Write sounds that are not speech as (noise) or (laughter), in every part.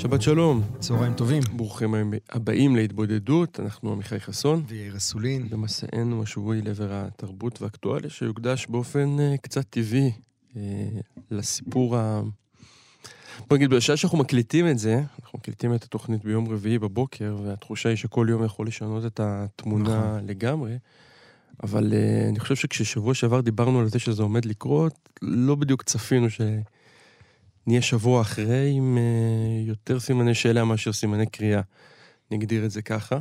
שבת שלום. צהריים טובים. ברוכים הבאים להתבודדות, אנחנו עמיחי חסון. ויאיר אסולין. במסענו השבועי לעבר התרבות והאקטואליה, שיוקדש באופן uh, קצת טבעי uh, לסיפור ה... בוא נגיד, בשעה שאנחנו מקליטים את זה, אנחנו מקליטים את התוכנית ביום רביעי בבוקר, והתחושה היא שכל יום יכול לשנות את התמונה נכון. לגמרי. אבל uh, אני חושב שכששבוע שעבר דיברנו על זה שזה עומד לקרות, לא בדיוק צפינו ש... נהיה שבוע אחרי עם uh, יותר סימני שאלה מאשר סימני קריאה. נגדיר את זה ככה.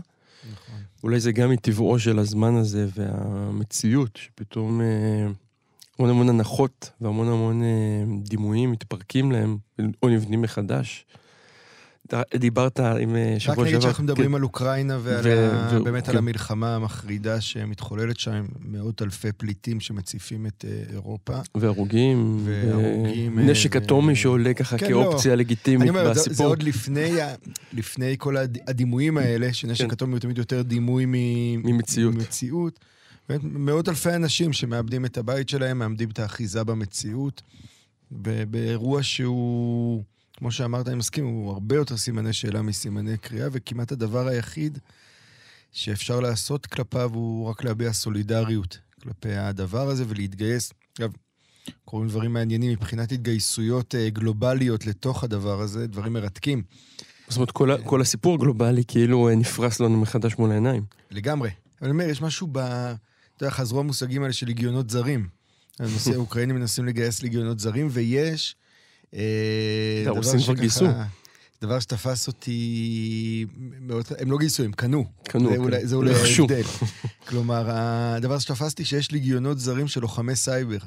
נכון. אולי זה גם מטבעו של הזמן הזה והמציאות, שפתאום uh, המון המון הנחות והמון המון uh, דימויים מתפרקים להם או נבנים מחדש. דיברת עם אה, שבוע שעבר. רק נגיד שאנחנו מדברים כן. על אוקראינה ובאמת על כן. המלחמה המחרידה שמתחוללת שם, מאות אלפי פליטים שמציפים את אה, אירופה. והרוגים. והרוגים. נשק אטומי שעולה ככה כן, לא. כאופציה לגיטימית בסיפור. אני אומר, זה עוד לפני כל הדימויים האלה, שנשק אטומי הוא תמיד יותר דימוי ממציאות. מאות אלפי אנשים שמאבדים את הבית שלהם, מאבדים את האחיזה במציאות, באירוע שהוא... כמו שאמרת, אני מסכים, הוא הרבה יותר סימני שאלה מסימני קריאה, וכמעט הדבר היחיד שאפשר לעשות כלפיו הוא רק להביע סולידריות כלפי הדבר הזה ולהתגייס. אגב, קורים דברים מעניינים מבחינת התגייסויות אה, גלובליות לתוך הדבר הזה, דברים מרתקים. זאת אומרת, כל, כל הסיפור הגלובלי כאילו אה, נפרס לנו מחדש מול העיניים. לגמרי. אני אומר, יש משהו ב... אתה יודע, חזרו המושגים האלה של ליגיונות זרים. (laughs) האוקראינים מנסים לגייס ליגיונות זרים, ויש הרוסים כבר גייסו. דבר שתפס אותי הם לא גייסו, הם קנו. קנו, אולי, זה אולי ההבדל. כלומר, הדבר שתפסתי שיש לי גיונות זרים של לוחמי סייבר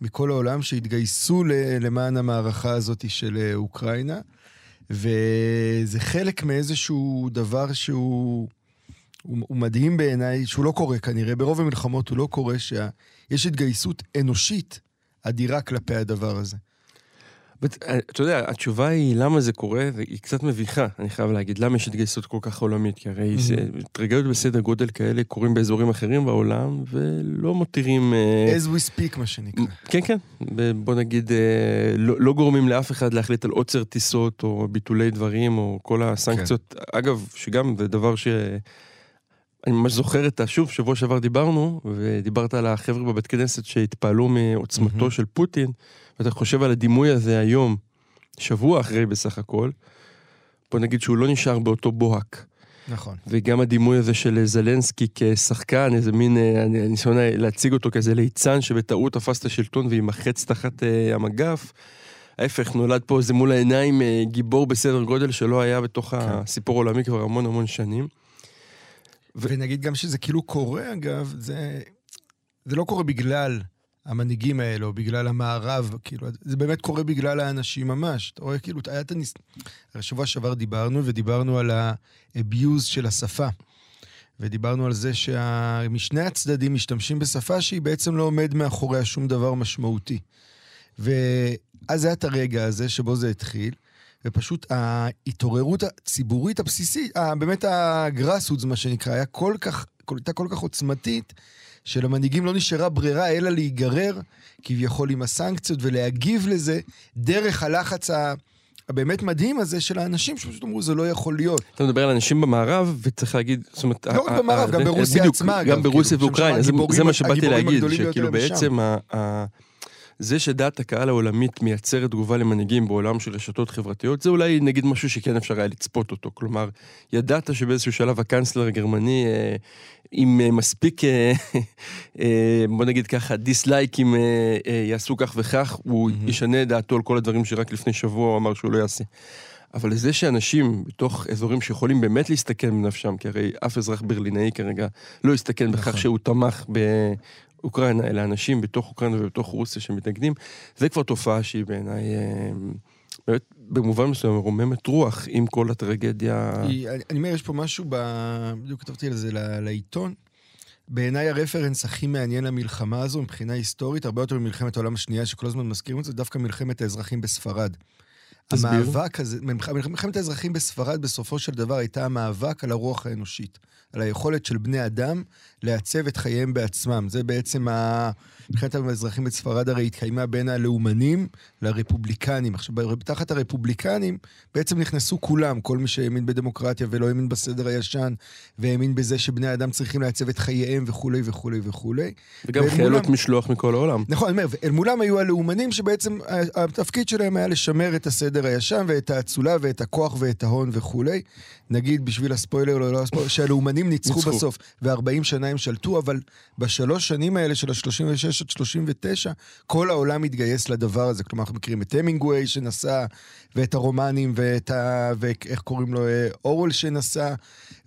מכל העולם שהתגייסו למען המערכה הזאת של אה, אוקראינה, וזה חלק מאיזשהו דבר שהוא הוא, הוא מדהים בעיניי, שהוא לא קורה כנראה, ברוב המלחמות הוא לא קורה, שיש התגייסות אנושית אדירה כלפי הדבר הזה. אה, אתה יודע, התשובה היא למה זה קורה, היא קצת מביכה, אני חייב להגיד. למה יש התגייסות כל כך עולמית? כי הרי טרגדיות בסדר גודל כאלה קורים באזורים אחרים בעולם, ולא מותירים... אה, as we speak, מה שנקרא. כן, כן. בוא נגיד, אה, לא, לא גורמים לאף אחד להחליט על עוצר טיסות, או ביטולי דברים, או כל הסנקציות. כן. אגב, שגם זה דבר ש... אני ממש זוכר את השוב, שבוע שעבר דיברנו, ודיברת על החבר'ה בבית כנסת שהתפעלו מעוצמתו של פוטין. ואתה חושב על הדימוי הזה היום, שבוע אחרי בסך הכל, בוא נגיד שהוא לא נשאר באותו בוהק. נכון. וגם הדימוי הזה של זלנסקי כשחקן, איזה מין אה, ניסיון להציג אותו כאיזה ליצן שבטעות תפס את השלטון ויימחץ תחת אה, המגף. ההפך, נולד פה איזה מול העיניים אה, גיבור בסדר גודל שלא היה בתוך כן. הסיפור העולמי כבר המון המון שנים. ו... ונגיד גם שזה כאילו קורה, אגב, זה, זה לא קורה בגלל המנהיגים האלו, בגלל המערב, כאילו, זה באמת קורה בגלל האנשים ממש. אתה רואה, כאילו, היה את הניס... השבוע שעבר דיברנו, ודיברנו על ה-abuse של השפה. ודיברנו על זה שמשני הצדדים משתמשים בשפה שהיא בעצם לא עומד מאחוריה שום דבר משמעותי. ואז היה את הרגע הזה שבו זה התחיל, ופשוט ההתעוררות הציבורית הבסיסית, באמת הגראסודס, מה שנקרא, היה כל כך, הייתה כל כך עוצמתית, שלמנהיגים לא נשארה ברירה אלא להיגרר כביכול עם הסנקציות ולהגיב לזה דרך הלחץ ה... הבאמת מדהים הזה של האנשים שפשוט אמרו זה לא יכול להיות. אתה מדבר על אנשים במערב וצריך להגיד, זאת אומרת... לא רק במערב, גם ברוסיה עצמה. גם ברוסיה כאילו, ואוקראינה, זה מה שבאתי להגיד, שכאילו בעצם זה שדעת הקהל העולמית מייצרת תגובה למנהיגים בעולם של רשתות חברתיות, זה אולי נגיד משהו שכן אפשר היה לצפות אותו. כלומר, ידעת שבאיזשהו שלב הקאנצלר הגרמני, אה, עם אה, מספיק, אה, אה, בוא נגיד ככה, דיסלייקים אה, אה, יעשו כך וכך, הוא mm-hmm. ישנה את דעתו על כל הדברים שרק לפני שבוע הוא אמר שהוא לא יעשה. אבל זה שאנשים בתוך אזורים שיכולים באמת להסתכן בנפשם, כי הרי אף אזרח ברלינאי כרגע לא יסתכן בכך נכון. שהוא תמך אוקראינה, אלא אנשים בתוך אוקראינה ובתוך רוסיה שמתנגדים, זה כבר תופעה שהיא בעיניי אה, באמת במובן מסוים מרוממת רוח עם כל הטרגדיה. אני אומר, יש פה משהו, ב... בדיוק כתבתי על זה לעיתון, בעיניי הרפרנס הכי מעניין למלחמה הזו מבחינה היסטורית, הרבה יותר ממלחמת העולם השנייה, שכל הזמן מזכירים את זה, דווקא מלחמת האזרחים בספרד. המאבק הזה, מלח- מלחמת האזרחים בספרד בסופו של דבר הייתה המאבק על הרוח האנושית, על היכולת של בני אדם לעצב את חייהם בעצמם. זה בעצם ה... מלחמת האזרחים בספרד הרי התקיימה בין הלאומנים לרפובליקנים. עכשיו, תחת הרפובליקנים בעצם נכנסו כולם, כל מי שהאמין בדמוקרטיה ולא האמין בסדר הישן, והאמין בזה שבני אדם צריכים לעצב את חייהם וכולי וכולי וכולי. וגם חיילות משלוח מכל העולם. נכון, אני אומר, אל מולם היו הלאומנים שבעצם התפקיד שלהם היה לשמר את הסדר הישן ואת האצולה ואת הכוח ואת ההון וכולי. נגיד, בשביל הספוילר או לא הספוילר, שהלאומנים ניצחו ניצחו. בסוף, ו-40 שנה הם שלטו, אבל בשלוש שנים האלה של ה-36 עד 39, כל העולם התגייס לדבר הזה. כלומר, אנחנו מכירים את המינגווי שנסע, ואת הרומנים, ואת ה... ואיך קוראים לו? אה, אורול שנסע,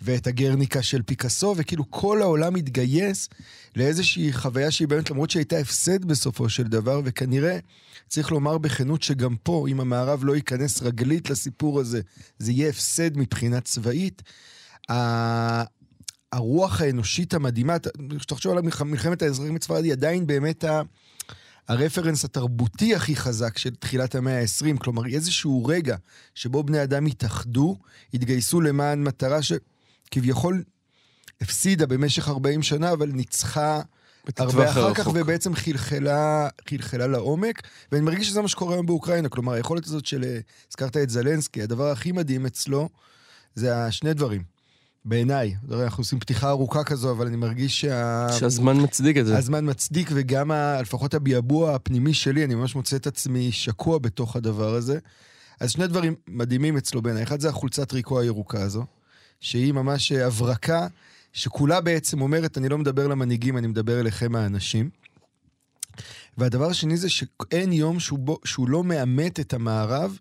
ואת הגרניקה של פיקאסו, וכאילו כל העולם התגייס לאיזושהי חוויה שהיא באמת, למרות שהייתה הפסד בסופו של דבר, וכנראה צריך לומר בכנות שגם פה, אם המערב לא ייכנס רגלית לסיפור הזה, זה יהיה הפסד מבחינה צבאית. הרוח האנושית המדהימה, כשתחשוב על מלחמת האזרחים בצפרד, היא עדיין באמת ה... הרפרנס התרבותי הכי חזק של תחילת המאה ה-20, כלומר איזשהו רגע שבו בני אדם התאחדו, התגייסו למען מטרה שכביכול הפסידה במשך 40 שנה, אבל ניצחה הרבה אחר כך. ובעצם חלחלה, חלחלה לעומק, ואני מרגיש שזה מה שקורה היום באוקראינה. כלומר, היכולת הזאת של, אה, הזכרת את זלנסקי, הדבר הכי מדהים אצלו זה השני דברים. בעיניי, אנחנו עושים פתיחה ארוכה כזו, אבל אני מרגיש שה... שהזמן מצדיק את זה. הזמן מצדיק, וגם ה, לפחות הביעבוע הפנימי שלי, אני ממש מוצא את עצמי שקוע בתוך הדבר הזה. אז שני דברים מדהימים אצלו בעיניי. אחד זה החולצת ריקו הירוקה הזו, שהיא ממש אה, הברקה, שכולה בעצם אומרת, אני לא מדבר למנהיגים, אני מדבר אליכם האנשים. והדבר השני זה שאין יום שהוא, בו, שהוא לא מאמת את המערב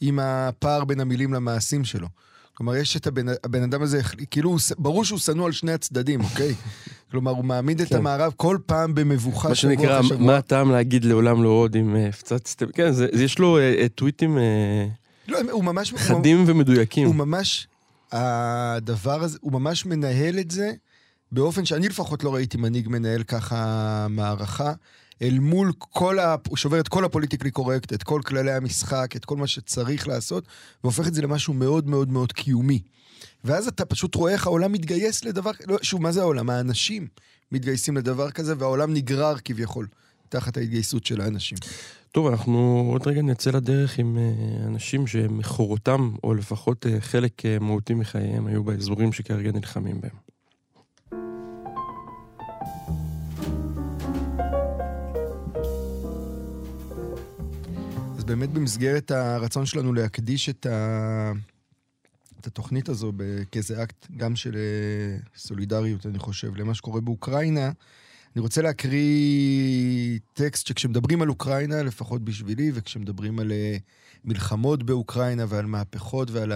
עם הפער בין המילים למעשים שלו. כלומר, יש את הבן, הבן אדם הזה, כאילו, הוא ברור שהוא שנוא על שני הצדדים, אוקיי? (laughs) כלומר, הוא מעמיד את כן. המערב כל פעם במבוכה מה שבוע שנקרא. מה הטעם להגיד לעולם לא עוד אם אה, הפצצתם? כן, זה- זה- יש לו אה, אה, טוויטים אה, לא, הוא ממש... הוא- חדים ומדויקים. הוא ממש... הדבר הזה, הוא ממש מנהל את זה באופן שאני לפחות לא ראיתי מנהיג מנהל ככה מערכה. אל מול כל ה... הוא שובר את כל הפוליטיקלי קורקט, את כל כללי המשחק, את כל מה שצריך לעשות, והופך את זה למשהו מאוד מאוד מאוד קיומי. ואז אתה פשוט רואה איך העולם מתגייס לדבר... לא, שוב, מה זה העולם? האנשים מתגייסים לדבר כזה, והעולם נגרר כביכול תחת ההתגייסות של האנשים. טוב, אנחנו עוד רגע נצא לדרך עם אה, אנשים שמכורותם, או לפחות אה, חלק אה, מהותי מחייהם, היו באזורים שכרגע נלחמים בהם. באמת במסגרת הרצון שלנו להקדיש את, ה... את התוכנית הזו כאיזה אקט גם של אה, סולידריות, אני חושב, למה שקורה באוקראינה, אני רוצה להקריא טקסט שכשמדברים על אוקראינה, לפחות בשבילי, וכשמדברים על אה, מלחמות באוקראינה ועל מהפכות ועל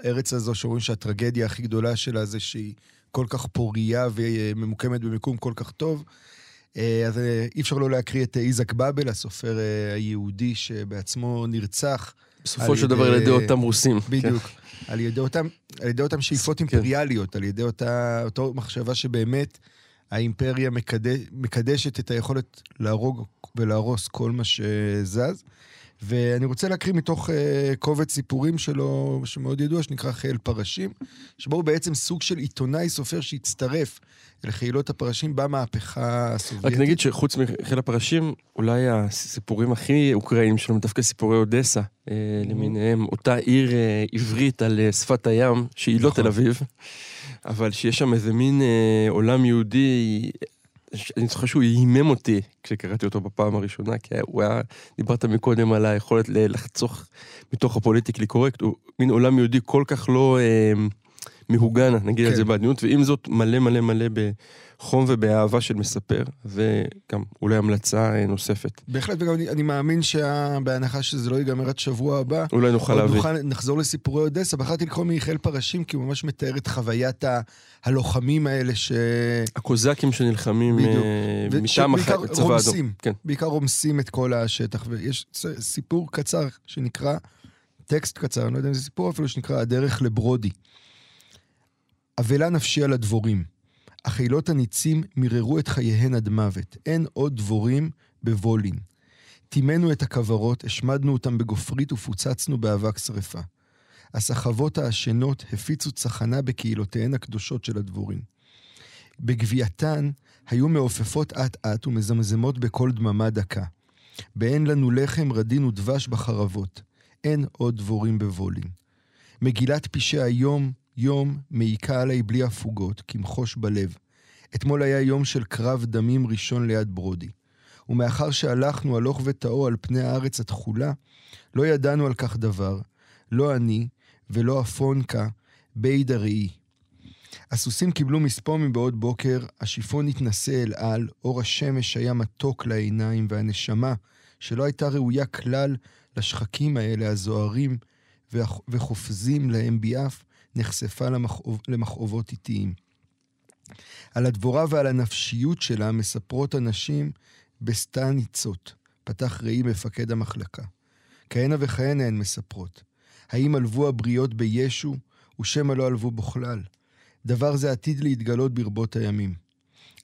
הארץ הזו, שאומרים שהטרגדיה הכי גדולה שלה זה שהיא כל כך פורייה וממוקמת במיקום כל כך טוב, אז אה, אי אפשר לא להקריא את אה, איזק באבל, הסופר אה, היהודי שבעצמו נרצח, בסופו של דבר על ידי אותם רוסים. (laughs) בדיוק, על ידי אותם, על ידי אותם שאיפות כן. אימפריאליות, על ידי אותה אותו מחשבה שבאמת האימפריה מקדש, מקדשת את היכולת להרוג ולהרוס כל מה שזז. ואני רוצה להקריא מתוך uh, קובץ סיפורים שלו, שמאוד ידוע, שנקרא חיל פרשים, שבו הוא בעצם סוג של עיתונאי סופר שהצטרף אל חילות הפרשים במהפכה הסובייטית. רק נגיד שחוץ מחיל הפרשים, אולי הסיפורים הכי אוקראינים שלנו, דווקא סיפורי אודסה אה, למיניהם, אותה עיר אה, עברית על שפת הים, שהיא לא נכון. תל אביב, אבל שיש שם איזה מין אה, עולם יהודי, אני זוכר שהוא הימם אותי כשקראתי אותו בפעם הראשונה, כי הוא היה, דיברת מקודם על היכולת לחצוך מתוך הפוליטיקלי קורקט, הוא מין עולם יהודי כל כך לא אה, מהוגן, נגיד את כן. זה בעדינות, ועם זאת מלא מלא מלא בחום ובאהבה של מספר, וגם אולי המלצה אה, נוספת. בהחלט, וגם אני, אני מאמין שבהנחה שזה לא ייגמר עד שבוע הבא, אולי נוכל להביא. נוכל, נחזור לסיפורי אודסה. בחרתי לקרוא מחיל פרשים, כי הוא ממש מתאר את חוויית ה, הלוחמים האלה, ש... הקוזקים שנלחמים בדיוק. אה, מטעם הצבא האדום. רומסים. כן. בעיקר רומסים את כל השטח. ויש סיפור קצר שנקרא, טקסט קצר, אני לא יודע אם זה סיפור אפילו, שנקרא הדרך לברודי. אבלה נפשי על הדבורים. החילות הניצים מיררו את חייהן עד מוות. אין עוד דבורים בוולין. טימאנו את הכוורות, השמדנו אותם בגופרית ופוצצנו באבק שרפה. הסחבות העשנות הפיצו צחנה בקהילותיהן הקדושות של הדבורים. בגווייתן היו מעופפות אט-אט ומזמזמות בקול דממה דקה. באין לנו לחם, רדין ודבש בחרבות. אין עוד דבורים בוולין. מגילת פשעי היום, יום, מעיקה עליי בלי הפוגות, כמחוש בלב. אתמול היה יום של קרב דמים ראשון ליד ברודי. ומאחר שהלכנו הלוך וטעו על פני הארץ התכולה, לא ידענו על כך דבר, לא אני ולא הפונקה, בית הראי. הסוסים קיבלו מספוא מבעוד בוקר, השיפון התנשא אל על, אור השמש היה מתוק לעיניים, והנשמה, שלא הייתה ראויה כלל לשחקים האלה הזוהרים וחופזים להם ביעף, נחשפה למכאוב, למכאובות איטיים. על הדבורה ועל הנפשיות שלה מספרות הנשים בסטה ניצות, פתח ראי מפקד המחלקה. כהנה וכהנה הן מספרות. האם עלבו הבריות בישו, ושמא לא עלבו בכלל? דבר זה עתיד להתגלות ברבות הימים.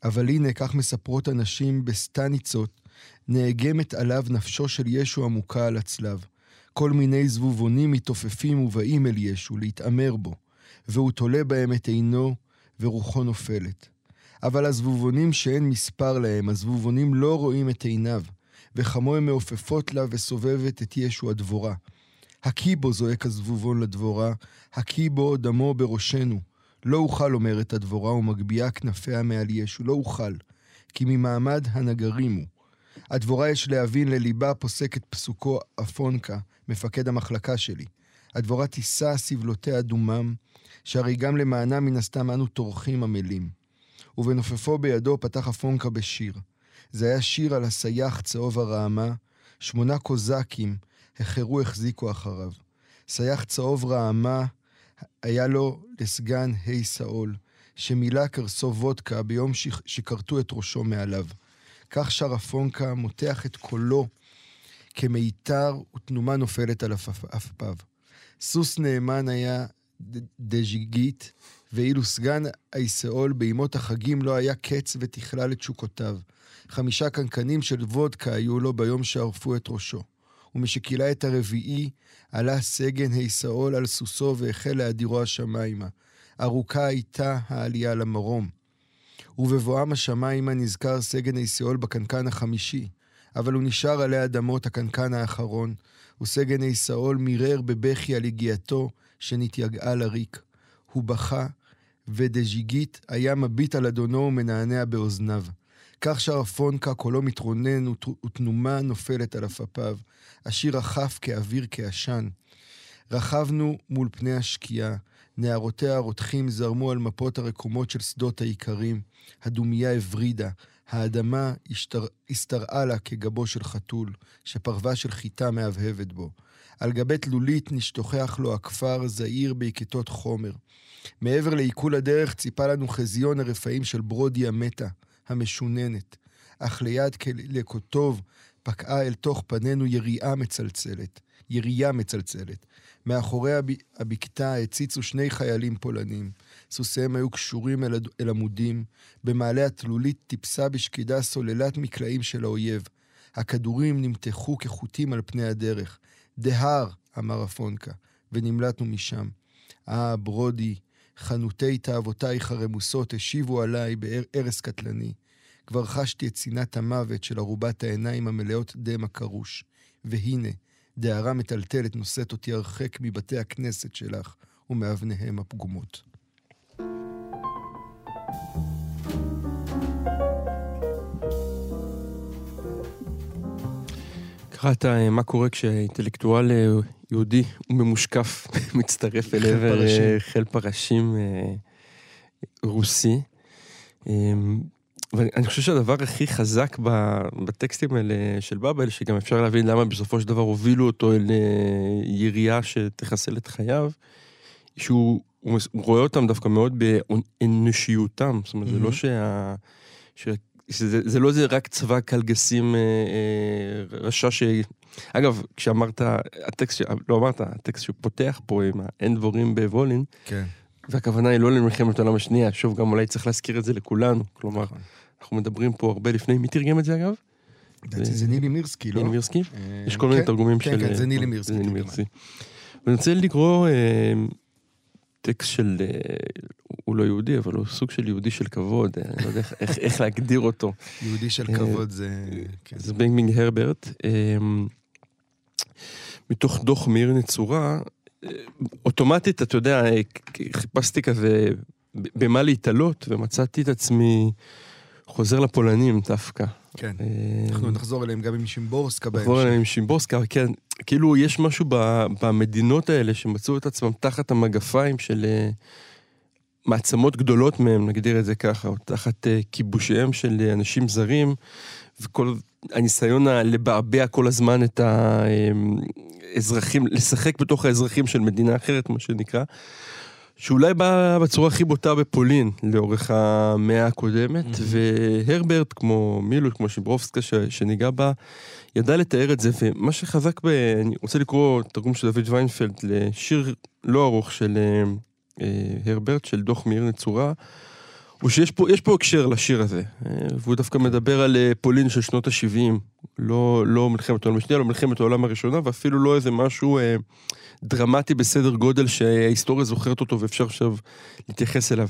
אבל הנה, כך מספרות הנשים בסטה ניצות, נאגמת עליו נפשו של ישו עמוקה על הצלב. כל מיני זבובונים מתעופפים ובאים אל ישו להתעמר בו, והוא תולה בהם את עינו, ורוחו נופלת. אבל הזבובונים שאין מספר להם, הזבובונים לא רואים את עיניו, וכמוהם מעופפות לה וסובבת את ישו הדבורה. הקי בו, זועק הזבובון לדבורה, הקי בו דמו בראשנו. לא אוכל, אומרת הדבורה, ומגביהה כנפיה מעל ישו, לא אוכל, כי ממעמד הנגרים הוא. הדבורה יש להבין לליבה פוסקת פסוקו אפונקה, מפקד המחלקה שלי. הדבורה תישא סבלותיה דומם, שהרי גם למענה מן הסתם אנו טורחים עמלים. ובנופפו בידו פתח אפונקה בשיר. זה היה שיר על הסייח צהוב הרעמה, שמונה קוזקים החרו החזיקו אחריו. סייח צהוב רעמה היה לו לסגן ה' סאול, שמילא קרסו וודקה ביום שכרתו את ראשו מעליו. כך שר אפונקה מותח את קולו כמיתר ותנומה נופלת על עפפיו. סוס נאמן היה דז'יגית, ואילו סגן אייסאול בימות החגים לא היה קץ ותכלל את שוקותיו. חמישה קנקנים של וודקה היו לו ביום שערפו את ראשו. ומשקילה את הרביעי, עלה סגן היסאול על סוסו והחל להדירו השמיימה. ארוכה הייתה העלייה למרום. ובבואם השמיימה נזכר סגן היסאול בקנקן החמישי, אבל הוא נשאר עלי אדמות הקנקן האחרון, וסגן היסאול מירר בבכי על הגיעתו, שנתייגעה לריק. הוא בכה, ודז'יגית היה מביט על אדונו ומנענע באוזניו. כך שר פונקה קולו מתרונן ותנומה נופלת על עפפיו. השיר רכף כאוויר כעשן. רכבנו מול פני השקיעה, נערותיה הרותחים זרמו על מפות הרקומות של שדות האיכרים. הדומייה הברידה, האדמה השתר... השתרעה לה כגבו של חתול, שפרווה של חיטה מהבהבת בו. על גבי תלולית נשתוכח לו הכפר זעיר בעיקתות חומר. מעבר לעיכול הדרך ציפה לנו חזיון הרפאים של ברודי המתה, המשוננת. אך ליד לקוטוב פקעה אל תוך פנינו יריעה מצלצלת. ירייה מצלצלת. מאחורי הב... הבקתה הציצו שני חיילים פולנים. סוסיהם היו קשורים אל, אל עמודים. במעלה התלולית טיפסה בשקידה סוללת מקלעים של האויב. הכדורים נמתחו כחוטים על פני הדרך. דהר, אמר אפונקה, ונמלטנו משם. אה, ברודי, חנותי תאוותייך הרמוסות השיבו עליי בהרס קטלני. כבר חשתי את צנעת המוות של ערובת העיניים המלאות דם הקרוש. והנה, דהרה מטלטלת נושאת אותי הרחק מבתי הכנסת שלך ומאבניהם הפגומות. קראת מה קורה כשאינטלקטואל אה, יהודי וממושקף (laughs) מצטרף אל עבר אה, חיל פרשים אה, רוסי. אמ, ואני חושב שהדבר הכי חזק בטקסטים האלה של באבל, שגם אפשר להבין למה בסופו של דבר הובילו אותו אל ירייה שתחסל את חייו, שהוא הוא רואה אותם דווקא מאוד באנושיותם. זאת אומרת, mm-hmm. זה לא שה... שזה, זה לא איזה רק צבא קלגסים אה, אה, רשע ש... אגב, כשאמרת, הטקסט, לא אמרת, הטקסט שפותח פה עם האין דבורים בוולין, כן. והכוונה היא לא למלחמת העולם השנייה, שוב, גם אולי צריך להזכיר את זה לכולנו. כלומר, נכון. אנחנו מדברים פה הרבה לפני, מי תרגם את זה אגב? לדעתי זה נילי מירסקי, לא? נילי מירסקי? אה, יש כל מיני כן, תרגומים כן, של... כן, מירסקי. זה נילי. מירסקי. ואני רוצה לקרוא טקסט של, הוא לא יהודי, אבל הוא סוג של יהודי של כבוד, אה, אני לא יודע איך- איך- להגדיר אותו. יהודי של אה, כבוד זה... כן. זה בנגמינג הרברט. אה, מתוך דוח מאיר נצורה, אה, אוטומטית, אתה יודע, אה, חיפשתי כזה במה להתעלות, ומצאתי את עצמי חוזר לפולנים דווקא. כן. אה, אנחנו נחזור אליהם גם עם שימבורסקה בהמשך. עבור אליהם עם שימבורסקה, כן, כאילו יש משהו במדינות האלה שמצאו את עצמם תחת המגפיים של אה, מעצמות גדולות מהם, נגדיר את זה ככה, או תחת אה, כיבושיהם של אה, אנשים זרים, וכל הניסיון לבעבע כל הזמן את האזרחים, לשחק בתוך האזרחים של מדינה אחרת, מה שנקרא. שאולי בא בצורה הכי בוטה בפולין לאורך המאה הקודמת, והרברט, כמו מילוש, כמו שיברובסקה ש- שניגע בה, ידע לתאר את זה, ומה שחזק ב... אני רוצה לקרוא תרגום של דוד ויינפלד לשיר לא ארוך של אה, הרברט, של דוח מאיר נצורה, הוא שיש פה, יש פה הקשר לשיר הזה, אה, והוא דווקא מדבר על אה, פולין של שנות ה-70, לא, לא מלחמת העולם השנייה, לא מלחמת העולם הראשונה, ואפילו לא איזה משהו אה, דרמטי בסדר גודל שההיסטוריה זוכרת אותו ואפשר עכשיו להתייחס אליו.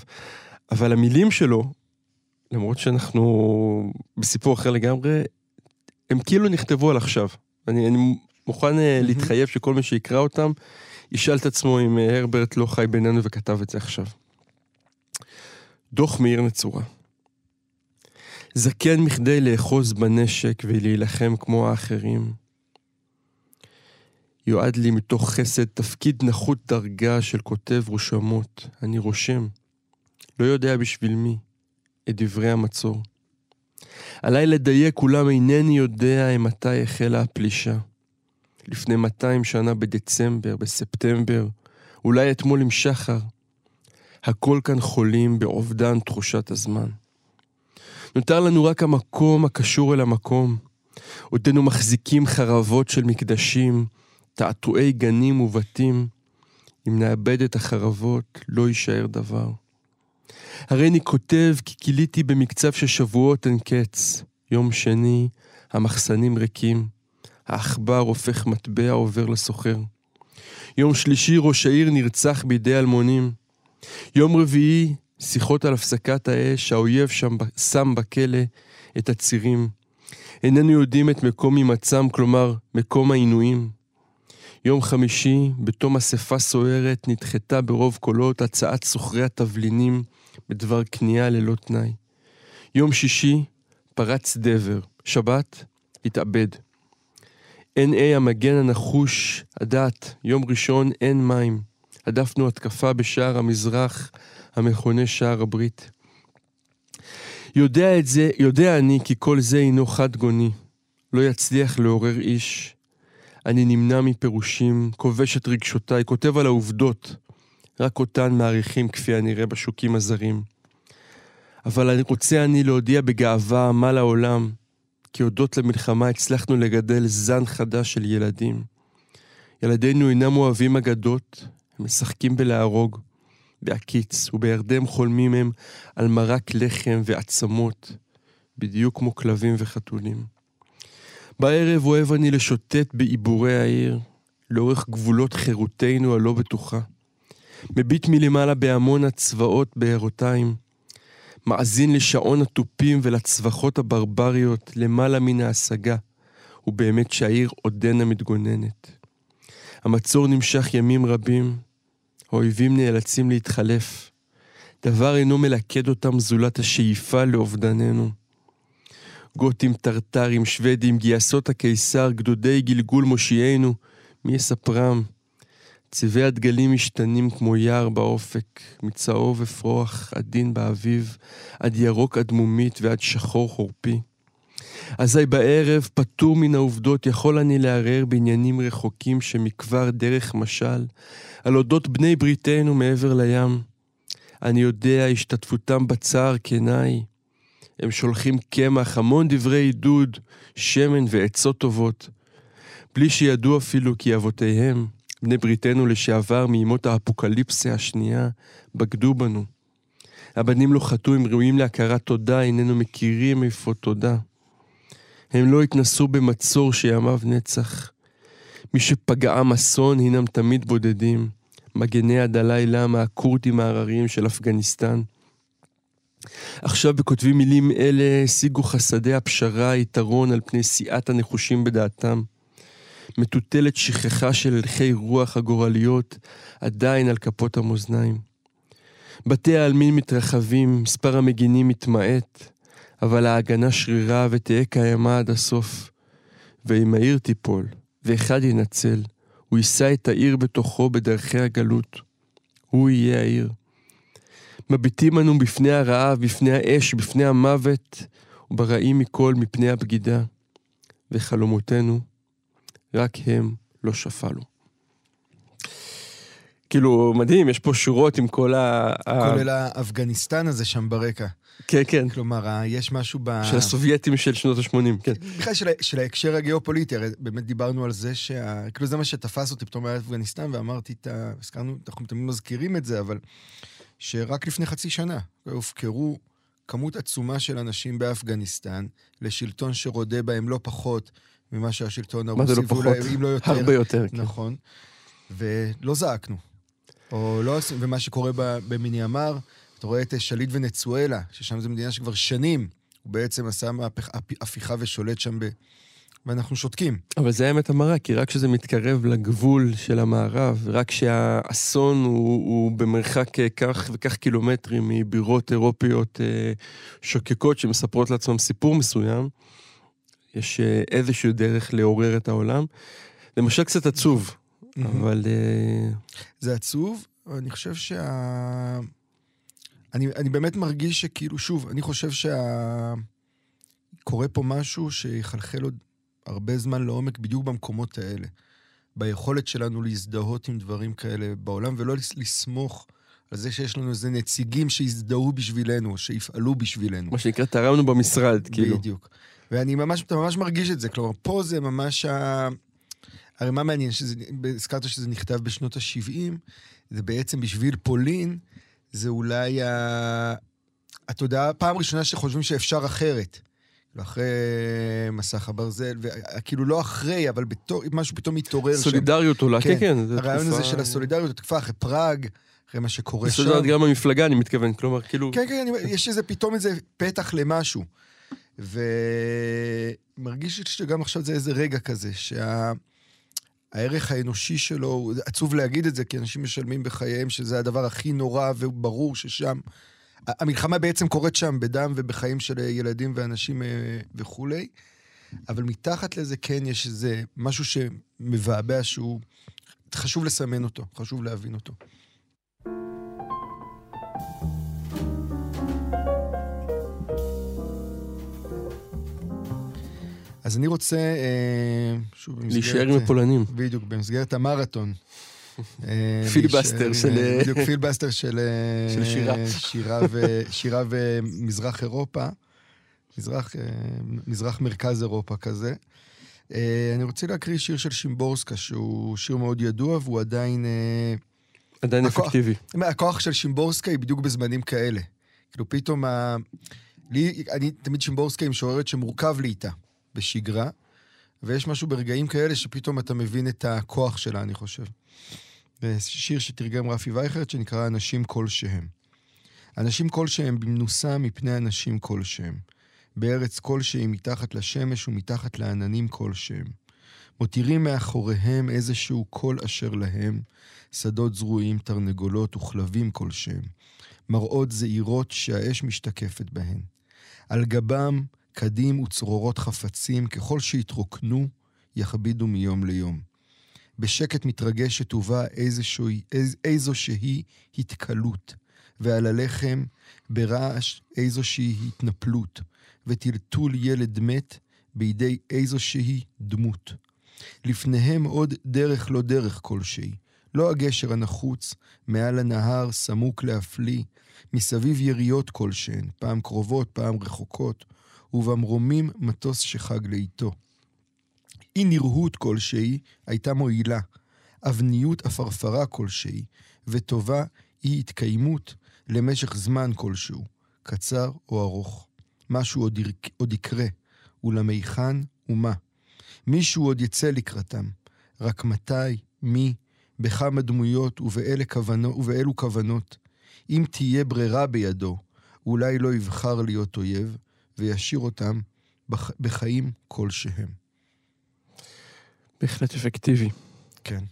אבל המילים שלו, למרות שאנחנו בסיפור אחר לגמרי, הם כאילו נכתבו על עכשיו. אני, אני מוכן אה, להתחייב שכל מי שיקרא אותם, ישאל את עצמו אם אה, הרברט לא חי בינינו וכתב את זה עכשיו. דוח מאיר נצורה. זקן מכדי לאחוז בנשק ולהילחם כמו האחרים. יועד לי מתוך חסד תפקיד נחות דרגה של כותב רושמות. אני רושם. לא יודע בשביל מי. את דברי המצור. עליי לדייק, אולם אינני יודע מתי החלה הפלישה. לפני 200 שנה בדצמבר, בספטמבר, אולי אתמול עם שחר. הכל כאן חולים באובדן תחושת הזמן. נותר לנו רק המקום הקשור אל המקום. עודנו מחזיקים חרבות של מקדשים, תעתועי גנים ובתים. אם נאבד את החרבות, לא יישאר דבר. הרי אני כותב כי כיליתי במקצב של שבועות אין קץ. יום שני, המחסנים ריקים. העכבר הופך מטבע עובר לסוחר. יום שלישי, ראש העיר נרצח בידי אלמונים. יום רביעי, שיחות על הפסקת האש, האויב שם שם בכלא את הצירים. איננו יודעים את מקום הימצאם, כלומר, מקום העינויים. יום חמישי, בתום אספה סוערת, נדחתה ברוב קולות הצעת סוחרי התבלינים בדבר כניעה ללא תנאי. יום שישי, פרץ דבר. שבת, התאבד. NA המגן הנחוש, הדת, יום ראשון אין מים. הדפנו התקפה בשער המזרח, המכונה שער הברית. יודע את זה, יודע אני כי כל זה הינו חד גוני. לא יצליח לעורר איש. אני נמנע מפירושים, כובש את רגשותיי, כותב על העובדות. רק אותן מעריכים כפי הנראה בשוקים הזרים. אבל אני רוצה אני להודיע בגאווה מה לעולם, כי הודות למלחמה הצלחנו לגדל זן חדש של ילדים. ילדינו אינם אוהבים אגדות, הם משחקים בלהרוג, בהקיץ, ובירדם חולמים הם על מרק לחם ועצמות, בדיוק כמו כלבים וחתולים. בערב אוהב אני לשוטט בעיבורי העיר, לאורך גבולות חירותנו הלא בטוחה. מביט מלמעלה בהמון הצבאות בערותיים, מאזין לשעון התופים ולצווחות הברבריות למעלה מן ההשגה, ובאמת שהעיר עודנה מתגוננת. המצור נמשך ימים רבים, האויבים נאלצים להתחלף. דבר אינו מלכד אותם זולת השאיפה לאובדננו. גותים, טרטרים, שוודים, גייסות הקיסר, גדודי גלגול מושיענו, מי יספרם? צבעי הדגלים משתנים כמו יער באופק, מצהוב אפרוח, עדין באביב, עד ירוק אדמומית ועד שחור חורפי. אזי בערב, פטור מן העובדות, יכול אני לערער בעניינים רחוקים שמכבר דרך משל, על אודות בני בריתנו מעבר לים. אני יודע השתתפותם בצער כנאי. הם שולחים קמח, המון דברי עידוד, שמן ועצות טובות, בלי שידעו אפילו כי אבותיהם, בני בריתנו לשעבר מימות האפוקליפסיה השנייה, בגדו בנו. הבנים לא חטאו, הם ראויים להכרת תודה, איננו מכירים איפה תודה. הם לא התנסו במצור שימיו נצח. מי שפגעם אסון הינם תמיד בודדים. מגני הדלאי למה, הכורדים ההרריים של אפגניסטן. עכשיו בכותבים מילים אלה השיגו חסדי הפשרה יתרון על פני סיעת הנחושים בדעתם. מטוטלת שכחה של הלכי רוח הגורליות עדיין על כפות המאזניים. בתי העלמין מתרחבים, מספר המגינים מתמעט, אבל ההגנה שרירה ותהא קיימה עד הסוף. ואם העיר תיפול, ואחד ינצל, הוא יישא את העיר בתוכו בדרכי הגלות. הוא יהיה העיר. מביטים אנו בפני הרעב, בפני האש, בפני המוות, וברעים מכל מפני הבגידה. וחלומותינו, רק הם לא שפלו. כאילו, מדהים, יש פה שורות עם כל ה... כולל האפגניסטן הזה שם ברקע. כן, כן. כלומר, יש משהו ב... של הסובייטים של שנות ה-80, כן. בכלל של, של ההקשר הגיאופוליטי, הרי באמת דיברנו על זה שה... כאילו זה מה שתפס אותי פתאום היה אפגניסטן, ואמרתי את ה... הזכרנו, אנחנו תמיד מזכירים את זה, אבל שרק לפני חצי שנה הופקרו כמות עצומה של אנשים באפגניסטן לשלטון שרודה בהם לא פחות ממה שהשלטון הרוסי, מה זה לא פחות? ואולי, אם לא יותר. הרבה יותר, כן. נכון. ולא זעקנו. או לא עשינו, ומה שקורה במיניאמר, אתה רואה את שליט ונצואלה, ששם זו מדינה שכבר שנים, הוא בעצם עשה מהפך, הפיכה ושולט שם ב... ואנחנו שותקים. אבל זה האמת המרה, כי רק כשזה מתקרב לגבול של המערב, רק כשהאסון הוא, הוא במרחק אה, כך וכך קילומטרים מבירות אירופיות אה, שוקקות שמספרות לעצמם סיפור מסוים, יש אה, איזושהי דרך לעורר את העולם. זה משל קצת עצוב, אבל... זה עצוב, אני חושב שה... אני, אני באמת מרגיש שכאילו, שוב, אני חושב שה... קורה פה משהו שיחלחל עוד הרבה זמן לעומק בדיוק במקומות האלה. ביכולת שלנו להזדהות עם דברים כאלה בעולם, ולא לסמוך על זה שיש לנו איזה נציגים שיזדהו בשבילנו, שיפעלו בשבילנו. מה שנקרא, תרמנו במשרד, כאילו. בדיוק. ואני ממש, אתה ממש מרגיש את זה. כלומר, פה זה ממש ה... הרי מה מעניין, הזכרת שזה נכתב בשנות ה-70, זה בעצם בשביל פולין, זה אולי ה... התודעה, פעם ראשונה שחושבים שאפשר אחרת. אחרי מסך הברזל, כאילו לא אחרי, אבל בתור, משהו פתאום מתעורר שם. סולידריות עולה, כן, כן. הרעיון הזה של הסולידריות, התקופה אחרי פראג, אחרי מה שקורה שם. סולידריות גם במפלגה, אני מתכוון, כלומר, כאילו... כן, כן, יש איזה, פתאום איזה פתח למשהו. ומרגיש שגם עכשיו זה איזה רגע כזה, שה... הערך האנושי שלו, עצוב להגיד את זה, כי אנשים משלמים בחייהם שזה הדבר הכי נורא וברור ששם... המלחמה בעצם קורית שם בדם ובחיים של ילדים ואנשים אה, וכולי, אבל מתחת לזה כן יש איזה משהו שמבעבע שהוא... חשוב לסמן אותו, חשוב להבין אותו. אז אני רוצה, אה, שוב, במסגרת... להישאר עם הפולנים. בדיוק, במסגרת המרתון. אה, (laughs) פיליבסטר של... בדיוק, פיליבסטר של... (laughs) של שירה. שירה, ו, שירה ומזרח אירופה. מזרח, מזרח מרכז אירופה כזה. אני רוצה להקריא שיר של שימבורסקה, שהוא שיר מאוד ידוע, והוא עדיין... עדיין הכוח, אפקטיבי. הכוח של שימבורסקה היא בדיוק בזמנים כאלה. כאילו פתאום ה... לי, אני תמיד שימבורסקה היא משוררת שמורכב לי איתה. בשגרה, ויש משהו ברגעים כאלה שפתאום אתה מבין את הכוח שלה, אני חושב. שיר שתרגם רפי וייכרד שנקרא אנשים כלשהם. אנשים כלשהם במנוסה מפני אנשים כלשהם. בארץ כלשהי מתחת לשמש ומתחת לעננים כלשהם. מותירים מאחוריהם איזשהו קול אשר להם, שדות זרועים, תרנגולות וכלבים כלשהם. מראות זעירות שהאש משתקפת בהן. על גבם קדים וצרורות חפצים, ככל שהתרוקנו, יכבידו מיום ליום. בשקט מתרגשת ובאה איזושהי, איז, איזושהי התקלות, ועל הלחם ברעש איזושהי התנפלות, וטלטול ילד מת בידי איזושהי דמות. לפניהם עוד דרך לא דרך כלשהי, לא הגשר הנחוץ, מעל הנהר סמוק להפליא, מסביב יריות כלשהן, פעם קרובות, פעם רחוקות, ובמרומים מטוס שחג לאיתו. אי נראות כלשהי הייתה מועילה, אבניות עפרפרה כלשהי, וטובה היא התקיימות למשך זמן כלשהו, קצר או ארוך. משהו עוד, ירק, עוד יקרה, ולמיכן ומה. מישהו עוד יצא לקראתם. רק מתי, מי, בכמה דמויות ובאלה כוונו, ובאלו כוונות. אם תהיה ברירה בידו, אולי לא יבחר להיות אויב, וישאיר אותם בח... בחיים כלשהם. בהחלט אפקטיבי. כן.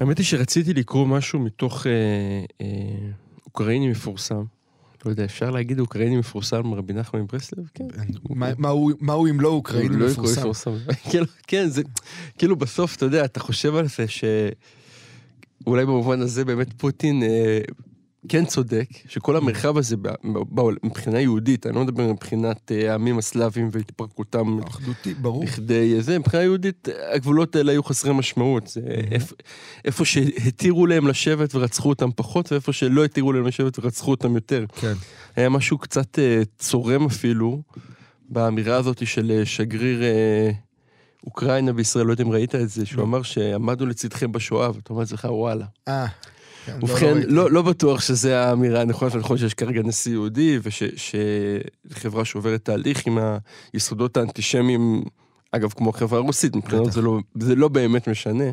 האמת היא שרציתי לקרוא משהו מתוך אה, אה, אוקראיני מפורסם. לא יודע, אפשר להגיד אוקראיני מפורסם רבי נחמן מברסלב? כן. מה- מה הוא- אם לא אוקראיני לא מפורסם? (laughs) כאילו, כן, זה, כאילו בסוף, אתה יודע, אתה חושב על זה שאולי במובן הזה באמת פוטין אה, כן צודק, שכל המרחב הזה מבחינה יהודית, אני לא מדבר מבחינת אה, העמים הסלאבים והתפרקותם אחדותי, ברור. לכדי זה, מבחינה יהודית, הגבולות האלה היו חסרי משמעות. זה איפ- איפה שהתירו להם לשבת ורצחו אותם פחות, ואיפה שלא התירו להם לשבת ורצחו אותם יותר. כן. היה משהו קצת אה, צורם אפילו, באמירה הזאת של אה, שגריר אוקראינה בישראל, לא יודע אם ראית את זה, שהוא לא. אמר שעמדנו לצדכם בשואה, ואתה אומר לעצמך, וואלה. אה. כן, לא, ובכן, ראיתי. לא, לא בטוח שזה האמירה הנכונה, ונכון שיש כרגע נשיא יהודי, ושחברה שעוברת תהליך עם היסודות האנטישמיים, אגב, כמו החברה הרוסית, מבחינת בטח. זה לא, זה לא באמת משנה,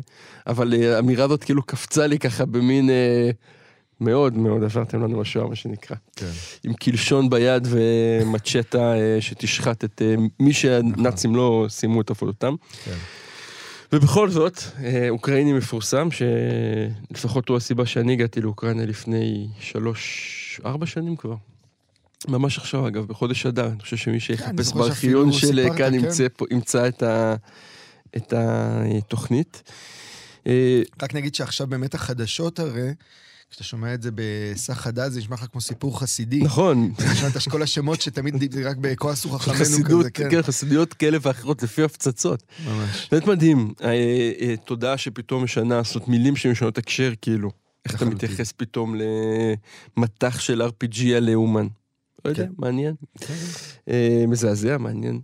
אבל אה, האמירה הזאת כאילו קפצה לי ככה במין... אה, מאוד מאוד עברתם לנו בשואה, מה שנקרא. כן. עם קלשון ביד ומצ'טה אה, שתשחט את אה, מי שהנאצים לא סיימו את עבודתם. כן. ובכל זאת, אה, אוקראיני מפורסם, שלפחות הוא הסיבה שאני הגעתי לאוקראינה לפני שלוש, ארבע שנים כבר. ממש עכשיו, אגב, בחודש אדר. אני חושב שמי אני שיחפש בארכיון של כאן כן. ימצא את, ה, את התוכנית. אה, רק נגיד שעכשיו באמת החדשות הרי, כשאתה שומע את זה בסך הדעת, זה נשמע לך כמו סיפור חסידי. נכון, זה נשמע את כל השמות שתמיד רק בכועסו חכמינו חסידות, כזה, כן. כן, חסידויות כאלה ואחרות לפי הפצצות. ממש. באמת מדהים, אה, אה, תודעה שפתאום משנה, זאת מילים שמשנות הקשר, כאילו. איך אתה. מתייחס פתאום למטח של RPG על אומן. לא יודע, כן. מעניין. אה, מזעזע, מעניין.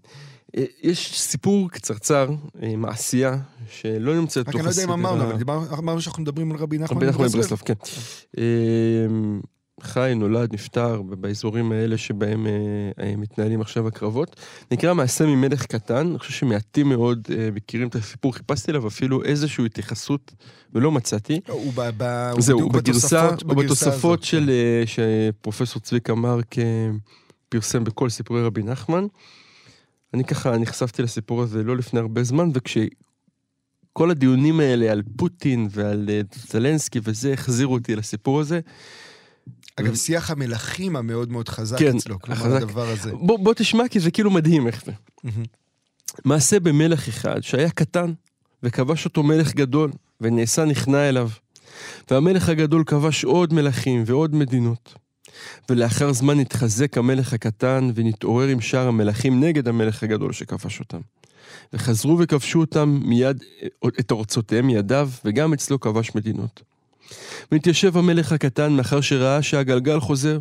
אה, יש סיפור קצרצר, אה, מעשייה, שלא נמצאת רק אני לא יודע אם אמרנו, אבל אמרנו שאנחנו מדברים על רבי נחמן רבי נחמן מברסלב. כן. אה, חי, נולד, נפטר, באזורים האלה שבהם אה, אה, מתנהלים עכשיו הקרבות. נקרא מעשה ממלך קטן, אני חושב שמעטים מאוד אה, מכירים את הסיפור, חיפשתי עליו אפילו איזושהי התייחסות ולא מצאתי. הוא ב- ב- הוא זהו, בדיוק בגרסה, הוא בתוספות הזאת, של, כן. אה, שפרופסור צביקה מרק אה, פרסם בכל סיפורי רבי נחמן. אני ככה נחשפתי לסיפור הזה לא לפני הרבה זמן, וכשכל הדיונים האלה על פוטין ועל אה, זלנסקי וזה, החזירו אותי לסיפור הזה. אגב, שיח המלכים המאוד מאוד חזק כן, אצלו, כלומר החזק. הדבר הזה. בוא, בוא תשמע, כי זה כאילו מדהים איך זה. מעשה במלך אחד שהיה קטן, וכבש אותו מלך גדול, ונעשה נכנע אליו. והמלך הגדול כבש עוד מלכים ועוד מדינות. ולאחר זמן התחזק המלך הקטן, ונתעורר עם שאר המלכים נגד המלך הגדול שכבש אותם. וחזרו וכבשו אותם מיד, את ארצותיהם מידיו, וגם אצלו כבש מדינות. והתיישב המלך הקטן מאחר שראה שהגלגל חוזר.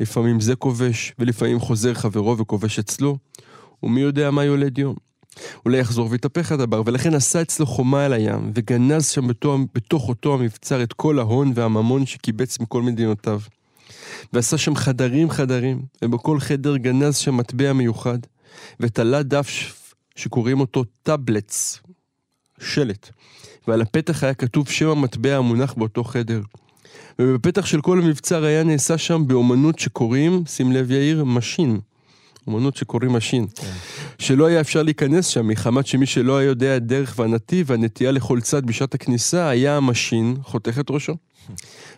לפעמים זה כובש, ולפעמים חוזר חברו וכובש אצלו, ומי יודע מה יולד יום. אולי יחזור ויתהפך הדבר, ולכן עשה אצלו חומה אל הים, וגנז שם בתוך, בתוך אותו המבצר את כל ההון והממון שקיבץ מכל מדינותיו. ועשה שם חדרים חדרים, ובכל חדר גנז שם מטבע מיוחד, ותלה דף שקוראים אותו טאבלטס, שלט, ועל הפתח היה כתוב שם המטבע המונח באותו חדר. ובפתח של כל המבצר היה נעשה שם באומנות שקוראים, שים לב יאיר, משין. אומנות שקוראים משין. כן. שלא היה אפשר להיכנס שם, מחמת שמי שלא היה יודע הדרך והנתיב והנטייה לכל צד בשעת הכניסה, היה המשין חותך את ראשו.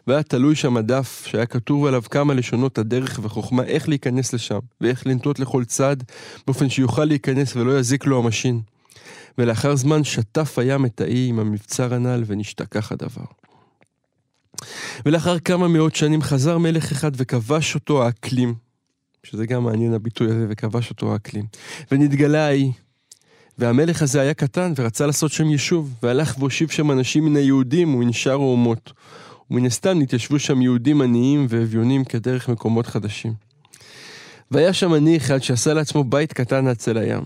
והיה תלוי שם הדף שהיה כתוב עליו כמה לשונות הדרך וחוכמה איך להיכנס לשם, ואיך לנטות לכל צד, באופן שיוכל להיכנס ולא יזיק לו המשין. ולאחר זמן שטף הים את האי עם המבצר הנ"ל ונשתכח הדבר. ולאחר כמה מאות שנים חזר מלך אחד וכבש אותו האקלים, שזה גם מעניין הביטוי הזה, וכבש אותו האקלים. ונתגלה האי. והמלך הזה היה קטן ורצה לעשות שם יישוב, והלך והושיב שם אנשים מן היהודים ומן שאר האומות. ומן הסתם נתיישבו שם יהודים עניים ואביונים כדרך מקומות חדשים. והיה שם עני אחד שעשה לעצמו בית קטן אצל הים.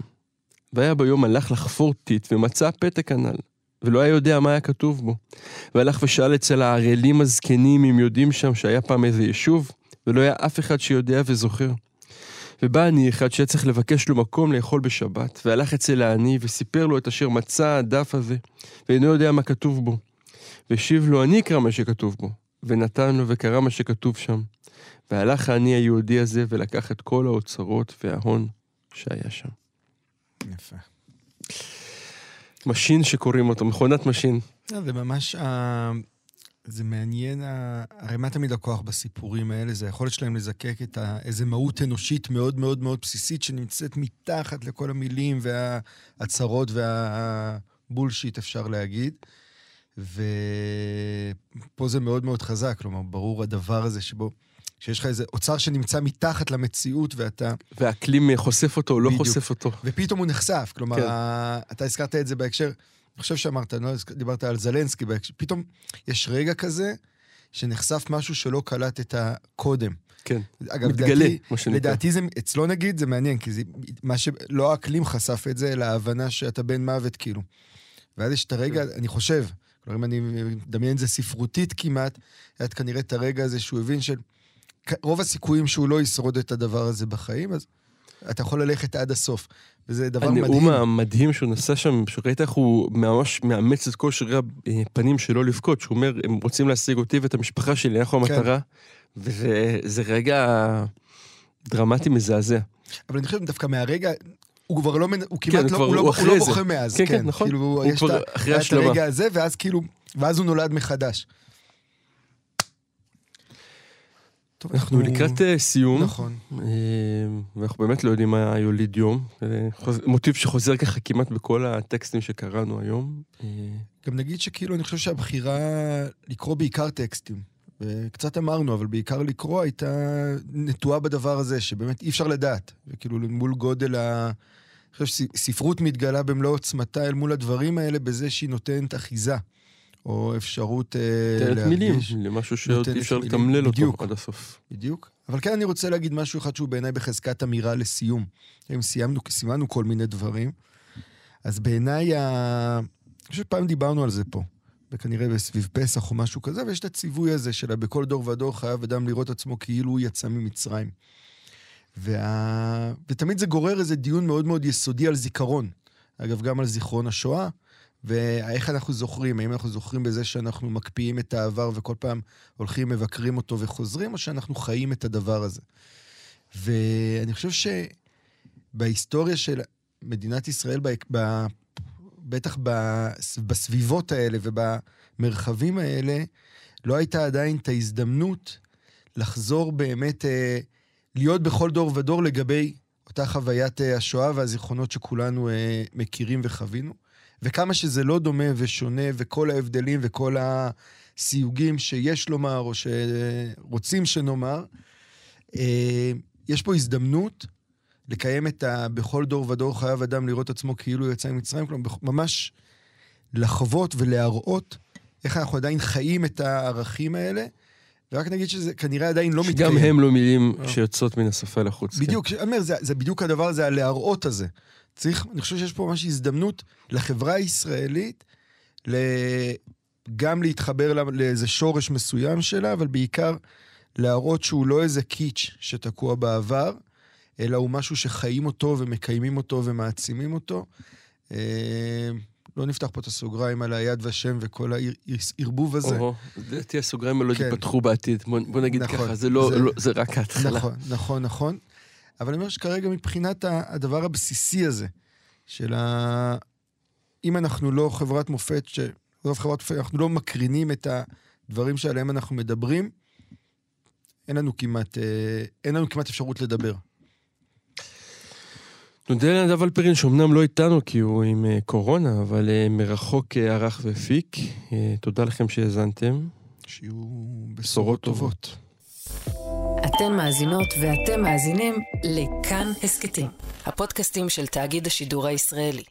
והיה ביום הלך לחפור טיט ומצא פתק הנ"ל, ולא היה יודע מה היה כתוב בו. והלך ושאל אצל הערלים הזקנים אם יודעים שם שהיה פעם איזה יישוב, ולא היה אף אחד שיודע וזוכר. ובא עני אחד שהיה צריך לבקש לו מקום לאכול בשבת, והלך אצל העני וסיפר לו את אשר מצא הדף הזה, ואינו יודע מה כתוב בו. והשיב לו, אני אקרא מה שכתוב בו, ונתן לו וקרא מה שכתוב שם. והלך העני היהודי הזה ולקח את כל האוצרות וההון שהיה שם. יפה. משין שקוראים אותו, מכונת משין. לא, זה ממש, אה, זה מעניין, הרי מה תמיד הכוח בסיפורים האלה? זה היכולת שלהם לזקק את ה, איזה מהות אנושית מאוד מאוד מאוד בסיסית שנמצאת מתחת לכל המילים וההצהרות וה bullshit, אפשר להגיד. ופה זה מאוד מאוד חזק, כלומר, ברור הדבר הזה שבו, שיש לך איזה אוצר שנמצא מתחת למציאות ואתה... והאקלים חושף אותו או לא בדיוק. חושף אותו. ופתאום הוא נחשף. כלומר, כן. אתה הזכרת את זה בהקשר, אני חושב שאמרת, לא, דיברת על זלנסקי, פתאום יש רגע כזה שנחשף משהו שלא קלטת הקודם. כן. אגב, מתגלה, לדעתי, מה שנקרא. לדעתי זה, אצלו נגיד, זה מעניין, כי זה, מה שלא האקלים חשף את זה, אלא ההבנה שאתה בן מוות, כאילו. ואז יש את הרגע, אני חושב, כלומר, אם אני מדמיין את זה ספרותית כמעט, היה את כנראה את הרגע הזה שהוא הבין של... רוב הסיכויים שהוא לא ישרוד את הדבר הזה בחיים, אז אתה יכול ללכת עד הסוף. וזה דבר מדהים. הנאום המדהים שהוא נשא שם, שראית איך הוא ממש מאמץ את כל שרירי הפנים שלו לבכות, שהוא אומר, הם רוצים להשיג אותי ואת המשפחה שלי, אנחנו כן. המטרה. וזה זה רגע דרמטי מזעזע. אבל אני חושב דווקא מהרגע, הוא כבר לא, הוא כן, כמעט הוא לא, כבר- הוא לא, הוא הוא לא. בוכה מאז. כן, כן, נכון. כאילו, הוא יש כבר אחרי היה את השלמה. הרגע הזה, ואז כאילו, ואז הוא נולד מחדש. טוב, אנחנו לקראת אה, סיום, נכון. אה, ואנחנו באמת לא יודעים מה יוליד יום. אה, מוטיב שחוזר ככה כמעט בכל הטקסטים שקראנו היום. אה, גם נגיד שכאילו, אני חושב שהבחירה לקרוא בעיקר טקסטים, וקצת אמרנו, אבל בעיקר לקרוא הייתה נטועה בדבר הזה, שבאמת אי אפשר לדעת. וכאילו, מול גודל ה... אני חושב שספרות מתגלה במלוא עוצמתה אל מול הדברים האלה בזה שהיא נותנת אחיזה, או אפשרות אה, נותנת מילים, להרגיש. למשהו שעוד אי אפשר לתמלל אותו. עד הסוף. בדיוק. אבל כן אני רוצה להגיד משהו אחד שהוא בעיניי בחזקת אמירה לסיום. אם סיימנו, סימנו כל מיני דברים, אז בעיניי. אני חושב שפעם דיברנו על זה פה, וכנראה סביב פסח או משהו כזה, ויש את הציווי הזה של בכל דור ודור חייב אדם לראות עצמו כאילו הוא יצא ממצרים. וה... ותמיד זה גורר איזה דיון מאוד מאוד יסודי על זיכרון. אגב, גם על זיכרון השואה, ואיך אנחנו זוכרים, האם אנחנו זוכרים בזה שאנחנו מקפיאים את העבר וכל פעם הולכים, מבקרים אותו וחוזרים, או שאנחנו חיים את הדבר הזה. ואני חושב שבהיסטוריה של מדינת ישראל, ב... ב... בטח בס- בסביבות האלה ובמרחבים האלה, לא הייתה עדיין את ההזדמנות לחזור באמת, אה, להיות בכל דור ודור לגבי אותה חוויית אה, השואה והזיכרונות שכולנו אה, מכירים וחווינו. וכמה שזה לא דומה ושונה, וכל ההבדלים וכל הסיוגים שיש לומר, או שרוצים שנאמר, אה, יש פה הזדמנות לקיים את ה... בכל דור ודור חייב אדם לראות עצמו כאילו יצא ממצרים, כלומר, ממש לחוות ולהראות איך אנחנו עדיין חיים את הערכים האלה, ורק נגיד שזה כנראה עדיין לא מתקיים. שגם הם לא מילים אה. שיוצאות מן השפה לחוץ. בדיוק, אני אומר, זה, זה בדיוק הדבר הזה, הלהראות הזה. צריך, אני חושב שיש פה ממש הזדמנות לחברה הישראלית ל... גם להתחבר לה- לאיזה שורש מסוים שלה, אבל בעיקר להראות שהוא לא איזה קיץ' שתקוע בעבר, אלא הוא משהו שחיים אותו ומקיימים אותו ומעצימים אותו. לא נפתח פה את הסוגריים על היד ושם וכל הערבוב הזה. לדעתי הסוגריים האלה עוד כן. ייפתחו בעתיד. בוא נגיד נכון, ככה, זה לא- זה- לא- זה רק ההתחלה. נכון, נכון, נכון. אבל אני אומר שכרגע מבחינת הדבר הבסיסי הזה, של ה... אם אנחנו לא חברת מופת, ש... לא חברת מופת, אנחנו לא מקרינים את הדברים שעליהם אנחנו מדברים, אין לנו כמעט, אה, אין לנו כמעט אפשרות לדבר. נודה לנדב אלפרין, שאומנם לא איתנו כי הוא עם אה, קורונה, אבל אה, מרחוק אה, ערך והפיק. תודה לכם שהאזנתם. שיהיו בשורות טובות. טובות. אתן מאזינות ואתם מאזינים לכאן הסכתים, הפודקאסטים של תאגיד השידור הישראלי.